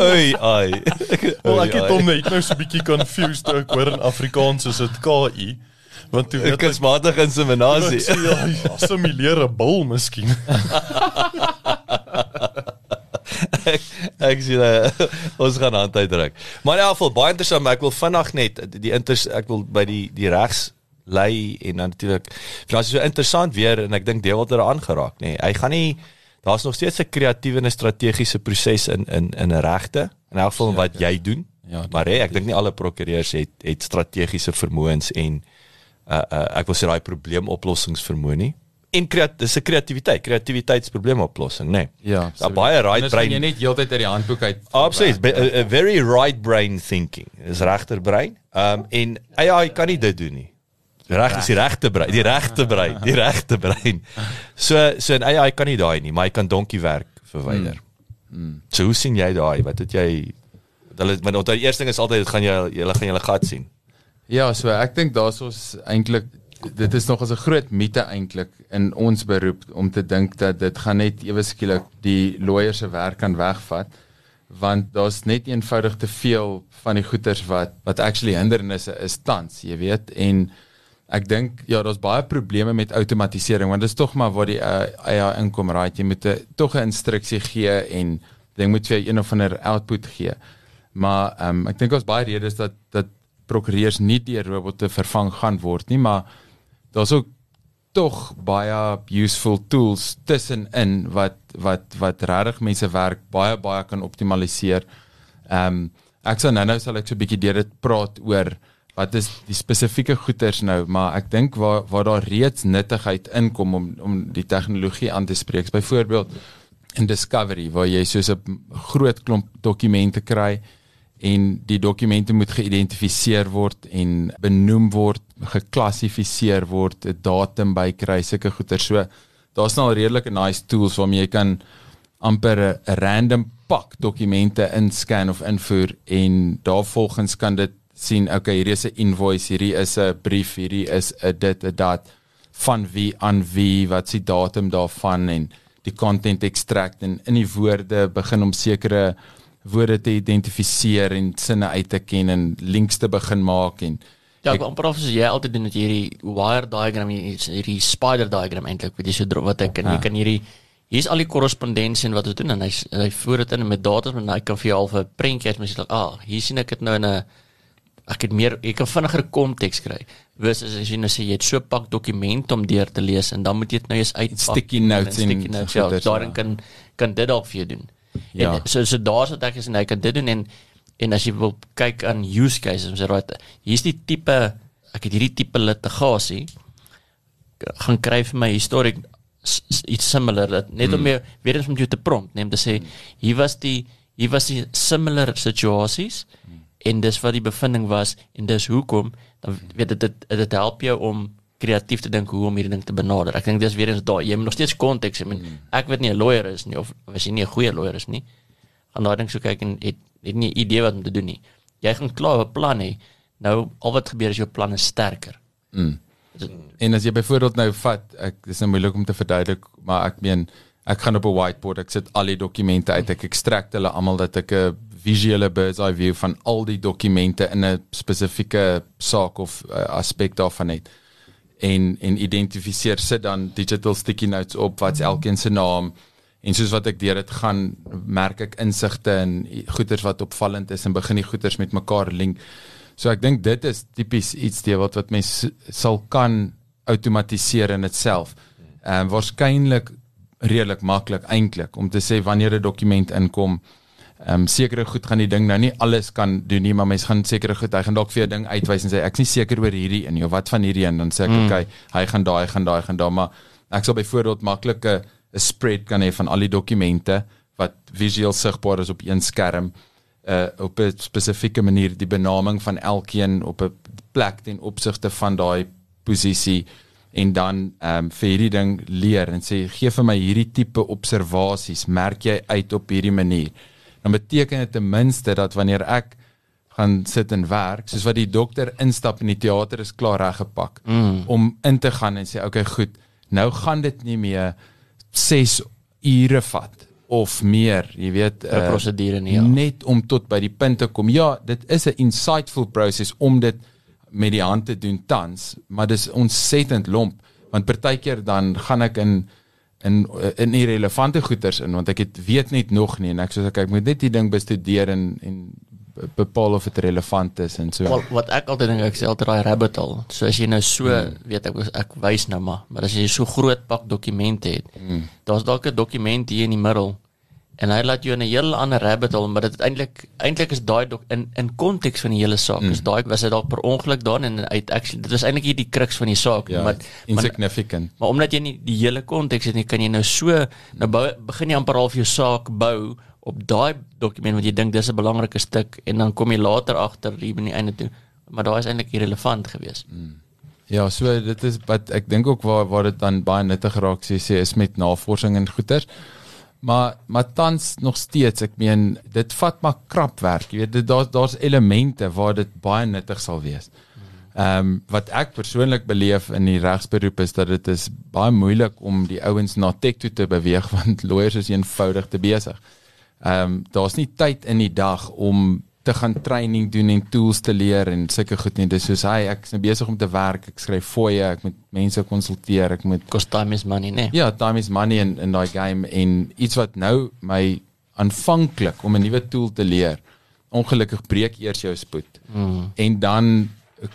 A: Oei ai.
D: Wel
A: Oei,
D: ek het
A: ai.
D: hom net nou so 'n bietjie confused ek hoor in Afrikaans is dit KI Want jy weet
A: kunsmatige inseminasie.
D: ja, simuleer 'n bil miskien.
A: ek ek sien uh, ons gaan hand uitdruk. Maar in elk geval baie interessant, maar ek wil vinnig net die inter ek wil by die die regs lei en dan natuurlik Frans is so interessant weer en ek dink deel wat er aangeraak nê. Nee. Hy gaan nie daar's nog steeds 'n kreatiewe en 'n strategiese proses in in in 'n regte in elk geval wat jy doen.
C: Ja,
A: maar hey, ek dink nie alle prokureurs het het strategiese vermoëns en uh, uh ek wil sê daai probleemoplossingsvermoë nie. En kreat dis 'n kreatiwiteit, kreatiwiteitsprobleemoplossing, nê. Nee.
C: Ja,
A: Daar baie right
C: Dis
A: brain.
C: jy net heeltyd uit die handboek uit.
A: Absoluut, be- a, a very right brain thinking. Is regterbrein. Ehm um, en AI kan nie dit doen nie. Reg is die regte brein, die regte brein, die regte brein. So so 'n AI kan nie daai nie, maar hy kan donkie werk verwyder. Mm. So hoe sien jy daai? Wat het jy hulle want onthou die eerste ding is altyd dit gaan jy julle gaan julle gat sien.
C: Ja, so ek dink daar's ons eintlik dit is nog as 'n groot mite eintlik in ons beroep om te dink dat dit gaan net ewe skielik die lawyer se werk kan wegvat want daar's net eenvoudig te veel van die goeters wat wat actually hindernisse is tans, jy weet, en ek dink ja, daar's baie probleme met outomatisering want dit is tog maar waar die uh, AI inkom, right? Jy moet 'n tog 'n instruksie gee en ding moet vir jou een of ander output gee. Maar ehm um, ek dink ons baie redes dat dat prokureurs nie deur robotte vervang gaan word nie, maar daar's ook tog baie useful tools tussenin wat wat wat regtig mense werk baie baie kan optimaliseer. Ehm um, ek sal nou-nou sal ek so 'n bietjie deur dit praat oor wat is die spesifieke goeters nou, maar ek dink waar waar daar reeds nuttigheid inkom om om die tegnologie aan te spreek. Byvoorbeeld in Discovery waar jy soos 'n groot klomp dokumente kry en die dokumente moet geïdentifiseer word en benoem word, geklassifiseer word, 'n datum bykry, sulke goeie. So daar's nou al redelike nice tools waarmee jy kan amper 'n random pak dokumente inscan of invoer en daarvolgens kan dit sien, okay, hierdie is 'n invoice, hierdie is 'n brief, hierdie is 'n dit, 'n dat van wie aan wie, wat se datum daarvan en die content extract en in die woorde begin om sekere woorde te identifiseer en sinne uit te ken en links te begin maak en
B: Ja, ek amper of jy altyd doen met hierdie wire diagram, hierdie spider diagram eintlik, weet jy so dro- wat ek en jy
C: Ja.
B: kan hierdie hier's al die korrespondensie en wat ons doen en hy hy voer dit in met datas en hy kan vir jou al 'n prentjie uit mens like, ah, hier sien ek dit nou in 'n ek het meer ek kan vinniger konteks kry. Wes as as jy nou sê jy het so 'n pak dokument om deur te lees en dan moet jy dit nou eens uitpak.
C: Sticky notes en
B: sticky notes, ja,
C: goeders,
B: daarin
C: ja.
B: kan kan dit dalk vir jou doen.
C: Ja.
B: En so so daar's wat ek is en hy kan dit doen en en as jy wil kyk aan use cases, ons sê right, hier's die tipe ek het hierdie tipe litigasie gaan kry vir my s- iets similar dat net om jou weer eens om jou te prompt, neem te sê hier was die hier was die similar situasies en dis wat die bevinding was en dis hoekom dan weet dit dit dit help jou om kreatief te dink hoe om hierdie ding te benader. Ek dink dis weer eens daai jy moet nog steeds konteks hê. Ek weet nie 'n lawyer is nie of as jy nie 'n goeie lawyer is nie. Gaan daai ding so kyk en het het nie 'n idee wat om te doen nie. Jy gaan klaar 'n plan hê. Nou al wat gebeur is jou plan is sterker.
C: Mm. En as jy byvoorbeeld nou vat, ek dis nou moeilik om te verduidelik, maar ek meen ek gaan op 'n whiteboard, ek sit al die dokumente uit, ek extract hulle almal dat ek 'n visuele bird's eye view van al die dokumente in 'n spesifieke saak of uh, aspek daarvan het. En en identifiseer sit dan digital sticky notes op wat's elkeen se naam en soos wat ek deur dit gaan merk ek insigte en goeters wat opvallend is en begin die goeters met mekaar link. So ek dink dit is tipies iets die wat wat mens sal kan outomatiseer in itself. Ehm um, waarskynlik redelik maklik eintlik om te sê wanneer 'n dokument inkom. Ehm um, sekere goed gaan die ding nou nie alles kan doen nie, maar mens gaan sekere goed, hy gaan dalk vir 'n ding uitwys en sê ek's nie seker oor hierdie een of wat van hierdie een? Dan sê ek mm. okay, hy gaan daai, gaan daai, gaan daai, maar ek sal byvoorbeeld maklik 'n 'n spread kan hê van al die dokumente wat visueel sigbaar is op een skerm uh op 'n spesifieke manier die benaming van elkeen op 'n plek ten opsigte van daai posisie en dan ehm um, vir hierdie ding leer en sê gee vir my hierdie tipe observasies merk jy uit op hierdie manier dan beteken dit ten minste dat wanneer ek gaan sit en werk soos wat die dokter instap in die teater is klaar reggepak mm. om in te gaan en sê okay goed nou gaan dit nie meer 6 ure vat of meer jy weet
B: 'n prosedure nie, ja.
C: net om tot by die punt te kom ja dit is 'n insightful proses om dit met die hand te doen tans, maar dis ontsettend lomp want partykeer dan gaan ek in in in irrelevante goeters in want ek het weet net nog nie en ek sê ek, ek moet net die ding bestudeer en en be- bepaal of dit relevant is en so.
B: Wel, wat ek altyd dink ek sê altyd daai rabbit hole. So as jy nou so hmm. weet ek ek wys nou maar, maar as jy so groot pak dokumente het, hmm. daar's dalk 'n dokument hier in die middel en hy laat jou in 'n heel ander rabbit hole, maar dit is eintlik eintlik is daai in in konteks van die hele saak. Mm. Is daai was dit dalk per ongeluk daar en uit actually dit was eintlik hier die crux van die saak,
C: ja,
B: maar maar
C: insignificant.
B: Maar omdat jy nie die hele konteks het nie, kan jy nou so nou bou, begin jy amper half jou saak bou op daai dokument wat jy dink dis 'n belangrike stuk en dan kom jy later agter hier by die einde toe, maar daai is eintlik irrelevant geweest. Mm.
C: Ja, so dit is wat ek dink ook waar waar dit dan baie nuttig raak sê sê is met navorsing en goeters. Maar maar tans nog steeds, ek meen dit vat maar krap werk. Jy weet dit daar's daar's elemente waar dit baie nuttig sal wees. Ehm um, wat ek persoonlik beleef in die regsberoep is dat dit is baie moeilik om die ouens na tech toe te beweeg want lawyers is eenvoudig te besig. Ehm um, daar's nie tyd in die dag om te gaan training doen en tools te leer en sulke goed nie. Dis soos hy ek is nou besig om te werk, ek skryf fooie, ek moet mense konsulteer, ek moet
B: Cost time is money, nee.
C: Ja, time is money in in daai game en iets wat nou my aanvanklik om 'n nuwe tool te leer. Ongelukkig breek eers jou spoed. Mm. En dan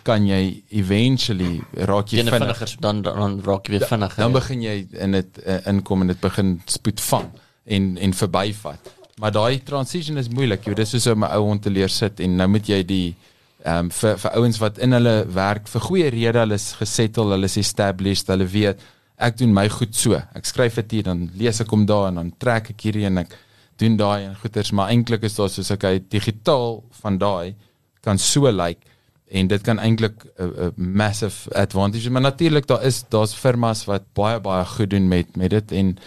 C: kan jy eventually raak jy vinnig.
B: vinniger dan dan raak jy weer vinniger.
C: Dan
B: ja.
C: begin jy in dit uh, inkom en dit begin spoed vang en en verbyvat. Maar daai transition is moeilik. Jy dis soos om 'n ou hond te leer sit en nou moet jy die ehm um, vir vir ouens wat in hulle werk vir goeie rede, hulle is gesettle, hulle is established, hulle weet ek doen my goed so. Ek skryf dit hier dan lees ek hom daar en dan trek ek hierdie en ek doen daai en goeters, maar eintlik is daar soos ek hy digitaal van daai kan so lyk like, en dit kan eintlik 'n uh, uh, massive advantage maar natuurlik daar is daar's firmas wat baie baie goed doen met met dit en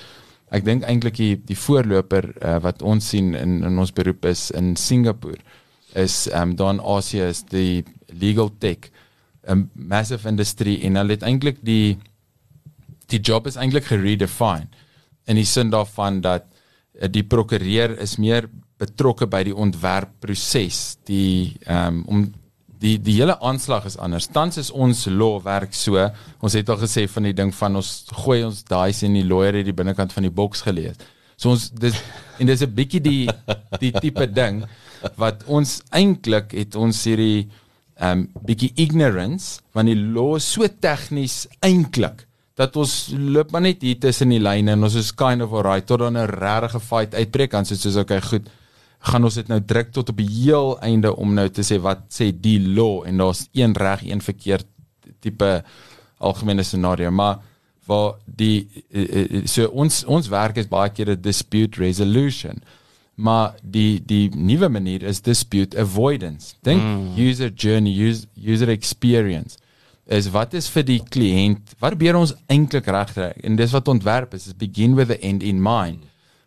C: ek dink eintlik die die voorloper uh, wat ons sien in in ons beroep is in Singapore is ehm um, daar in Asië is die legal tech 'n massive industrie en hulle het eintlik die die job is eintlik geredefine in die sin daarvan dat uh, die prokureur is meer betrokke by die ontwerpproses die ehm um, om die die hele aanslag is anders. Tans is ons law werk so. Ons het al gesê van die ding van ons gooi ons daai sien die lawyer het die binnekant van die boks gelees. So ons dis en dis 'n bietjie die die tipe ding wat ons eintlik het ons hierdie um bietjie ignorance want die law so tegnies eintlik dat ons loop maar net hier tussen die lyne en ons is kind of alright tot dan 'n regte fight uitbreek dan soos soos okay goed gaan ons dit nou druk tot op die heel einde om nou te sê wat sê die law? En daar's een reg een verkeerd tipe algemene scenario. Maar waar die so ons ons werk is baie keer 'n dispute resolution. Maar die die nuwe manier is dispute avoidance. Dink mm. user journey use, user experience is wat is vir die kliënt wat probeer ons eintlik regkry? En dis wat ontwerp is is begin with the end in mind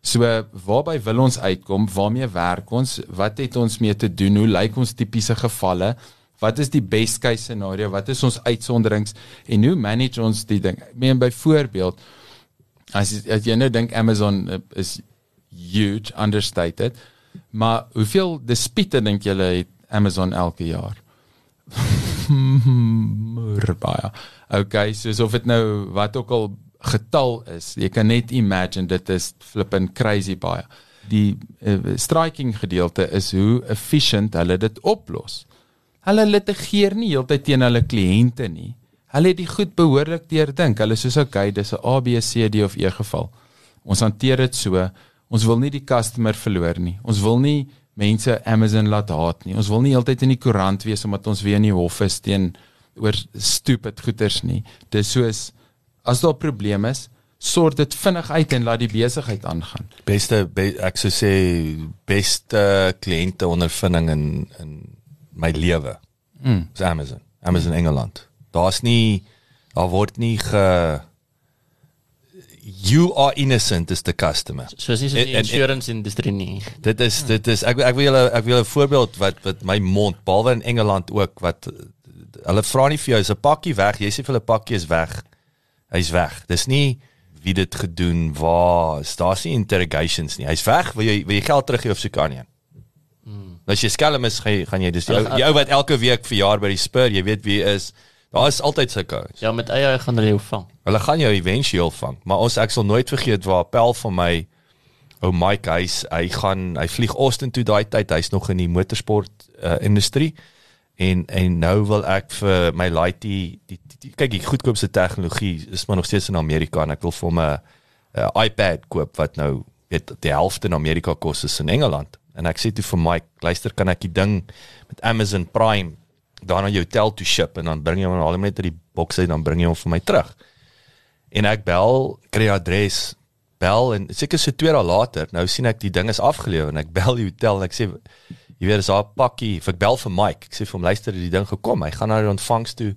C: so waarby wil ons uitkom? Waarmee werk ons? Wat het ons mee te doen? Hoe lyk ons tipiese gevalle? Wat is die best case scenario? Wat is ons uitsonderings? En hoe manage ons die ding? Ek meen byvoorbeeld as, as jy nou dink Amazon uh, is huge understated maar hoeveel dispute dink julle het Amazon elke jaar? Baie. Okay, soos of dit nou wat ook al getal is, jy kan net imagine dit is flippin crazy baie. Die uh, striking gedeelte is hoe efficient hulle dit oplos. Hulle litigeer nie heeltyd teen hulle kliënte nie. Hulle het die goed behoorlik deurdink. Hulle sê okay, dis 'n A B C D of E geval. Ons hanteer dit so. Ons wil nie die customer verloor nie. Ons wil nie mense Amazon laat haat nie. Ons wil nie heeltyd in die koerant wees omdat ons weer in die hof is teen oor stupid goeters nie. Dis soos as daar 'n probleem is, sort dit vinnig uit en laat die besigheid aangaan.
A: Beste be, ek sou sê beste kliënte ondervinding in in my lewe.
C: Mm.
A: Is Amazon. Amazon. Engeland. Daar's nie daar word nie ge you are innocent as the customer.
B: So is nie so die insurance industrie nie.
A: Dit is dit is ek ek wil julle ek wil julle 'n voorbeeld wat wat my mond behalwe in Engeland ook wat hulle vra nie vir jou is 'n pakkie weg, jy sê vir hulle pakkie is weg. Hy's weg. Dis nie wie dit gedoen, waar, daar's nie interrogations nie. Hy's weg, wil jy wil jy geld teruggee of so kan nie. Hmm. As jy skelm is, gaan jy gaan jy dis die
B: Hulle
A: ou die ou wat elke week verjaar by die Spur, jy weet wie is. Daar is altyd sulke ouens.
B: Ja, met AI gaan hulle jou vang.
A: Hulle gaan jou éventueel vang, maar ons ek sal nooit vergeet waar Pel van my ou Mike hy's hy gaan hy vlieg Austin toe daai tyd, hy's nog in die motorsport uh, industrie. En en nou wil ek vir my laaitie die, die, die kyk die goedkoopste tegnologie is maar nog steeds in Amerika en ek wil vir hom 'n iPad koop wat nou weet die helfte in Amerika kos is in Engeland. En ek sê toe vir Mike, luister kan ek die ding met Amazon Prime daar na jou hotel toe ship en dan bring jy hom al net uit die boks uit dan bring jy hom vir my terug. En ek bel, kry adres, bel en seker so 2 dae later, nou sien ek die ding is afgelewer en ek bel die hotel en ek sê jy weet is daar 'n pakkie, ek bel vir Mike. Ek sê vir hom luister, die ding gekom. Hy gaan na die ontvangs toe.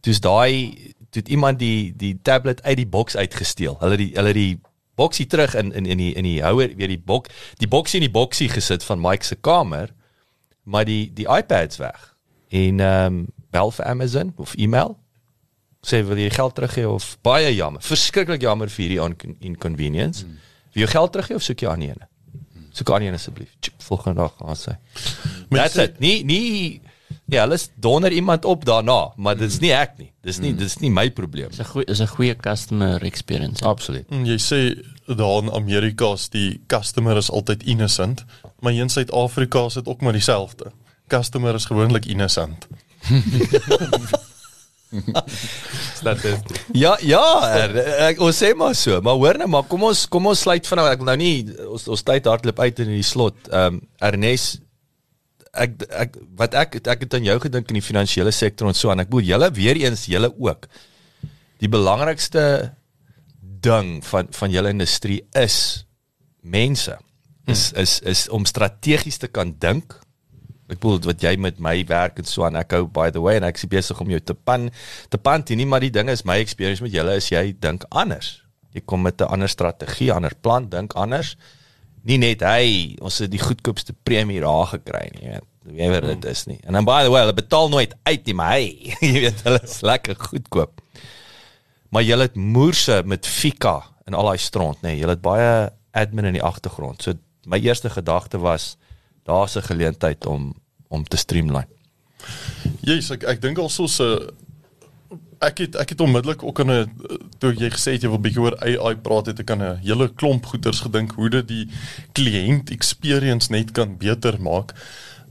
A: Toe's daai toe iemand die die tablet uit die boks uitgesteel. Hulle die hulle die boksie terug in in in die in die houer, weer die bok die boksie in die boksie gesit van Mike se kamer, maar die die iPad's weg. En ehm um, bel vir Amazon of e-mail sê wil jy geld teruggee of baie jammer, verskriklik jammer vir hierdie on- inconvenience. Hmm. Wil jy geld teruggee of soek jy ander ene? Soek ander ene asseblief. Volgende dag gaan sy. That's it. Nie nie ja, hulle is donder iemand op daarna, maar dit is nie ek nie. Dis nie dis nie my probleem.
B: Dis 'n goeie is 'n goeie customer experience.
A: Absoluut.
D: En Jy sê daar in Amerika is die customer is altyd innocent, maar hier in Suid-Afrika is dit ook maar dieselfde. Customer is gewoonlik innocent.
A: Ja, ja, er, ek ons sê maar so, maar hoor nou maar kom ons kom ons sluit vanaf ek wil nou nie ons ons tyd hardloop uit in die slot. Ehm um, Ernest ek ek wat ek ek het aan jou gedink in die finansiële sektor en so aan. Ek bedoel julle weer eens julle ook. Die belangrikste ding van van julle industrie is mense. Is is is om strategies te kan dink. Ek bedoel wat jy met my werk en so aan ek hou by the way en ek is besig om jou te pan te pan nie maar die ding is my experience met julle is jy dink anders. Jy kom met 'n ander strategie, ander plan, dink anders. Nie net hy, ons het die goedkoopste premie daar gekry nie, jy weet. Wie weet dit is nie. En dan by the way, hulle betaal nooit uit nie, maar hy, jy weet hulle is lekker goedkoop. Maar jy het moerse met Fika en al daai stront, nê. Nee, jy het baie admin in die agtergrond. So my eerste gedagte was daar's 'n geleentheid om om te streamline.
D: Yes, ek ek dink also se ek het ek het onmiddellik ook aan 'n toe jy gesê het jy wil bietjie oor AI praat het ek aan 'n hele klomp goeters gedink hoe dit die kliënt experience net kan beter maak.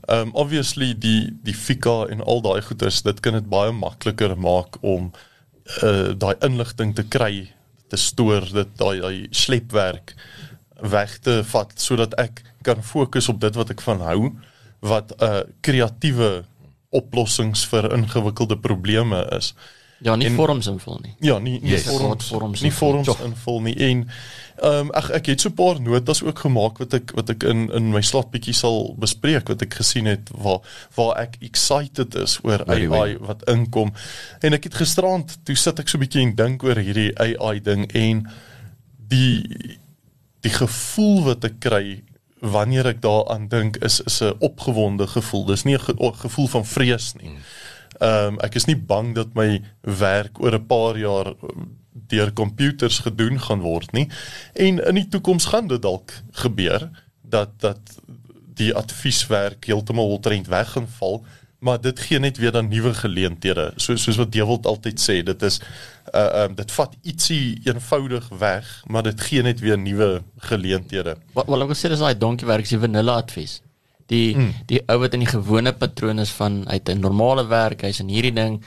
D: Um obviously die die Fika en al daai goeters dit kan dit baie makliker maak om uh daai inligting te kry, te stoor, dit daai daai slepwerk weg te vat sodat ek kan fokus op dit wat ek van hou wat 'n uh, kreatiewe oplossings vir ingewikkelde probleme is.
B: Ja, nie
D: En-
B: vorms invul nie.
D: Ja, nie nie
A: Yes.
D: vorms,
B: Vorms
D: nie
B: invul.
D: vorms invul nie en ehm um, ek ek het so 'n paar notas ook gemaak wat ek wat ek in in my slot bietjie sal bespreek wat ek gesien het waar waar ek excited is oor
A: Very
D: AI wat inkom. En ek het gisterand toe sit ek so bietjie en dink oor hierdie AI ding en die die gevoel wat ek kry wanneer ek daaraan dink is is 'n opgewonde gevoel. Dis nie 'n ge gevoel van vrees nie. Ehm um, ek is nie bang dat my werk oor 'n paar jaar um, deur komputers gedoen gaan word nie. En in die toekoms gaan dit dalk gebeur dat dat die advieswerk heeltemal oltrent weg gaan val, maar dit gee net weer dan nuwe geleenthede. So soos wat Dewald altyd sê, dit is uh um, dit vat ietsie eenvoudig weg, maar dit gee net weer nuwe geleenthede.
B: Wat wat ek wil sê dis daai donkie werk, is die vanilla advies. Die mm. die ou wat in die gewone patroon is van uit 'n normale werk, hy's in hierdie ding,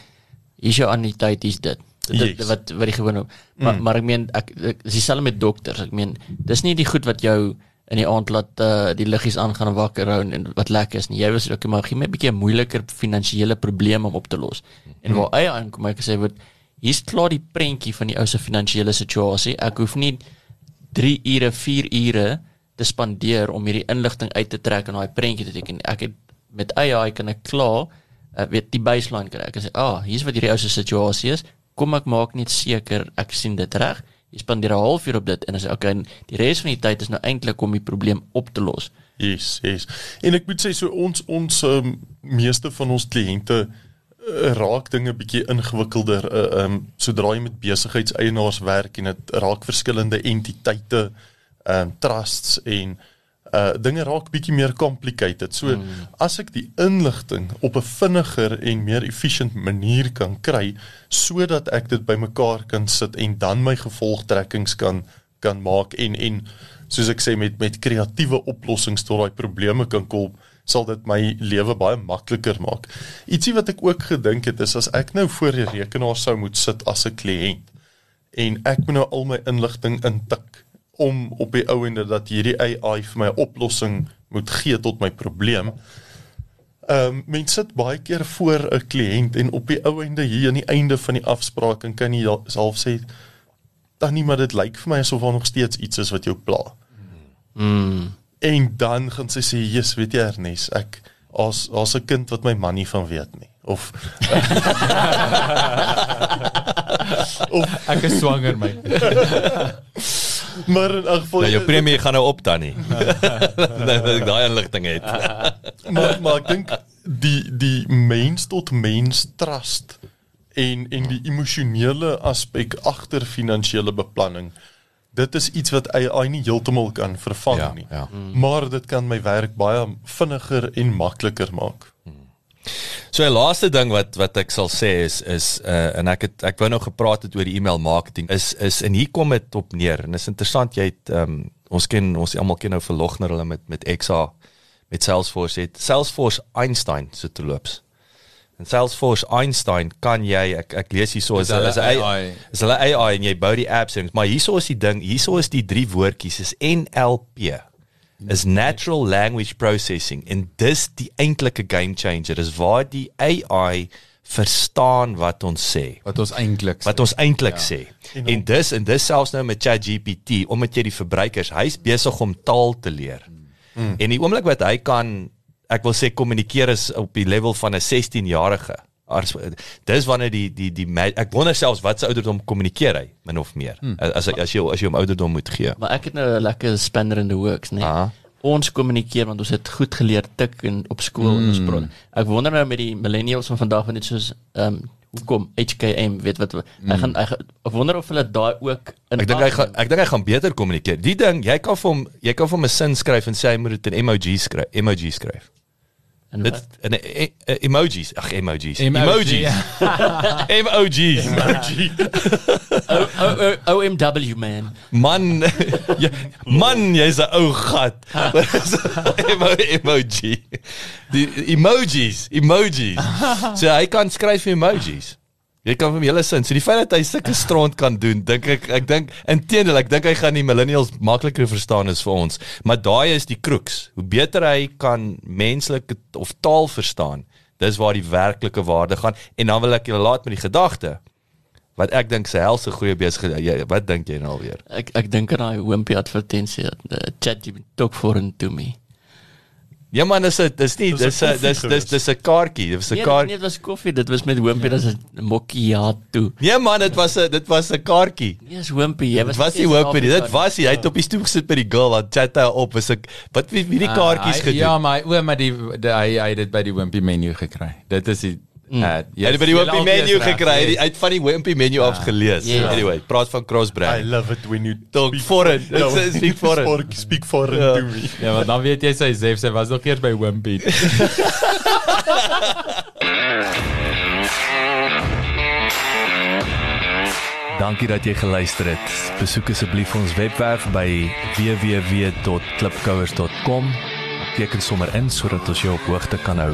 B: hier's jou anniteit, hier's dit. Dit
D: Yes.
B: wat wat die gewone maar mm. maar ek meen ek, ek dis dieselfde met dokters. Ek meen dis nie die goed wat jou in die aand laat uh, die liggies aangaan en wakker hou en, wat lekker is nie. Jy was ook maar gee my 'n bietjie 'n moeiliker finansiële probleem om op te los. En waar eie aankom ek sê word hier's klaar die prentjie van die ou se finansiële situasie. Ek hoef nie 3 ure, 4 ure te spandeer om hierdie inligting uit te trek en daai prentjie te teken. Ek het met AI kan ek klaar uh, weet die baseline kry. Ek sê, "Ah, oh, hier's wat hierdie ou se situasie is. Kom ek maak net seker ek sien dit reg." Jy spandeer 'n halfuur op dit en dan sê okay, die res van die tyd is nou eintlik om die probleem op te los.
D: Yes, yes. En ek moet sê so ons ons um, meeste van ons kliënte uh, raak dinge bietjie ingewikkelder uh, um sodra jy met besigheidseienaars werk en dit raak verskillende entiteite um trusts en dinge raak bietjie meer complicated. So mm. as ek die inligting op 'n vinniger en meer efficient manier kan kry sodat ek dit bymekaar kan sit en dan my gevolgtrekkings kan kan maak en en soos ek sê met met kreatiewe oplossings tot daai probleme kan kom sal dit my lewe baie makliker maak. Ietsie wat ek ook gedink het is as ek nou voor die rekenaar sou moet sit as 'n kliënt en ek moet nou al my inligting intik om op die ou ende dat hierdie AI vir my 'n oplossing moet gee tot my probleem. Ehm um, mens sit baie keer voor 'n kliënt en op die ou ende hier aan die einde van die afspraak en kan jy half sê dan nie maar dit lyk vir my asof daar nog steeds iets is wat jou pla.
B: Mm.
D: En dan gaan sy sê, "Jesus, weet jy Ernest, ek as as 'n kind wat my man nie van weet nie." Of
C: of ek is swanger my.
D: maar in elk geval
A: Nou jou premie gaan nou op dan nie. Nou dat ek daai inligting het.
D: maar maar ek dink die die mens tot mens trust en en die emosionele aspek agter finansiële beplanning dit is iets wat AI nie heeltemal kan vervang
A: Ja,
D: nie
A: ja.
D: maar dit kan my werk baie vinniger en makliker maak
A: So 'n laaste ding wat wat ek sal sê is is uh, en ek het ek wou nou gepraat het oor die e-mail marketing is is en hier kom dit op neer en is interessant jy het um, ons ken ons almal ken nou verlogner hulle met met XA met Salesforce het Salesforce Einstein se so loops. En Salesforce Einstein kan jy ek ek lees hierso is
C: hulle
A: is AI. is hulle AI en jy bou die apps en maar hierso is die ding hierso is die drie woordjies is NLP is natural language processing en dis die eintlike game changer is waar die AI verstaan wat ons sê
C: Wat ons eintlik
A: wat ons eintlik
C: Ja.
A: sê.
D: En
A: En dis en dis selfs nou met ChatGPT omdat jy die verbruikers, hy's besig om taal te leer. Mm. En die oomblik wat hy kan ek wil sê kommunikeer is op die level van 'n 16-jarige. Dis wanneer die die die ek wonder selfs wat se ouderdom kommunikeer hy min of meer. Mm. As as jy as jy hom ouderdom moet gee.
B: Maar ek het nou 'n lekker spanner in the works, né?
A: Aha.
B: Ons kommunikeer want ons het goed geleer tik en op skool mm. en ons praat. Ek wonder nou met die millennials van vandag van net soos ehm um, hoekom HKM weet wat mm. hy gaan hy ek wonder of hulle daai ook in
A: Ek dink hy gaan ek dink hy gaan beter kommunikeer. Die ding, jy kan vir hom jy kan vir hom 'n sin skryf en sê hy moet dit in emoji skryf, emoji skryf.
B: En
A: Dit
B: wat?
A: in e, e, emojis, ag emojis.
C: Emoji.
A: Emojis. emojis.
B: O- O- O- OMW man.
A: Man, jy, man, jy's 'n ou gat. Emo, emoji. Die emojis, emojis. So hy kan skryf emojis. Jy kan vir hom hele sin. So die feit dat hy sulke stront kan doen, dink ek ek dink inteendeel ek dink hy gaan die millennials makliker verstaan as vir ons. Maar daai is die crux. Hoe beter hy kan menslike of taal verstaan, dis waar die werklike waarde gaan. En dan wil ek julle laat met die gedagte wat ek dink sy helse goeie besigheid. Wat dink jy nou alweer?
B: Ek ek dink aan daai Wimpy advertensie uh, ChatGPT talk for and to me.
A: Ja man, dis 'n dis nie
D: Dis 'n
A: dis dis dis dis 'n kaartjie. Dis 'n
B: Nee,
A: kaart.
B: nee, dit was koffie, dit was met Wimpy, dit is 'n macchiato.
A: Nee man, dit was 'n dit was 'n kaartjie.
B: Nee, is Wimpy. Jy
A: Dit was nie hoop nie. Dit was hy. Hy het op die stoep gesit by die girl wat chat hy op. Was ek wat wie wie die kaartjies
C: Ah, hy-
A: gedoen?
C: Ja, maar o, maar die, die hy hy het dit by die Wimpy menu gekry. Dit is die mm. uh,
A: Hy het by die Wimpy menu gekry. Hy het- Hy het van die Wimpy menu af gelees.
B: Ja.
A: Anyway, praat van cross
D: I love it when you
A: Talk
D: speak-
A: foreign.
D: Ja,
A: It's- it's speak foreign.
D: Speak, speak foreign
A: Ja.
D: to me.
C: Ja, want dan weet jy sy Zef sy was nog eers by Wimpy.
A: Dankie dat jy geluister het. Besoek asseblief ons webwerf by www.klipkouers.com. Teken sommer in sodat ons jou op hoogte kan hou.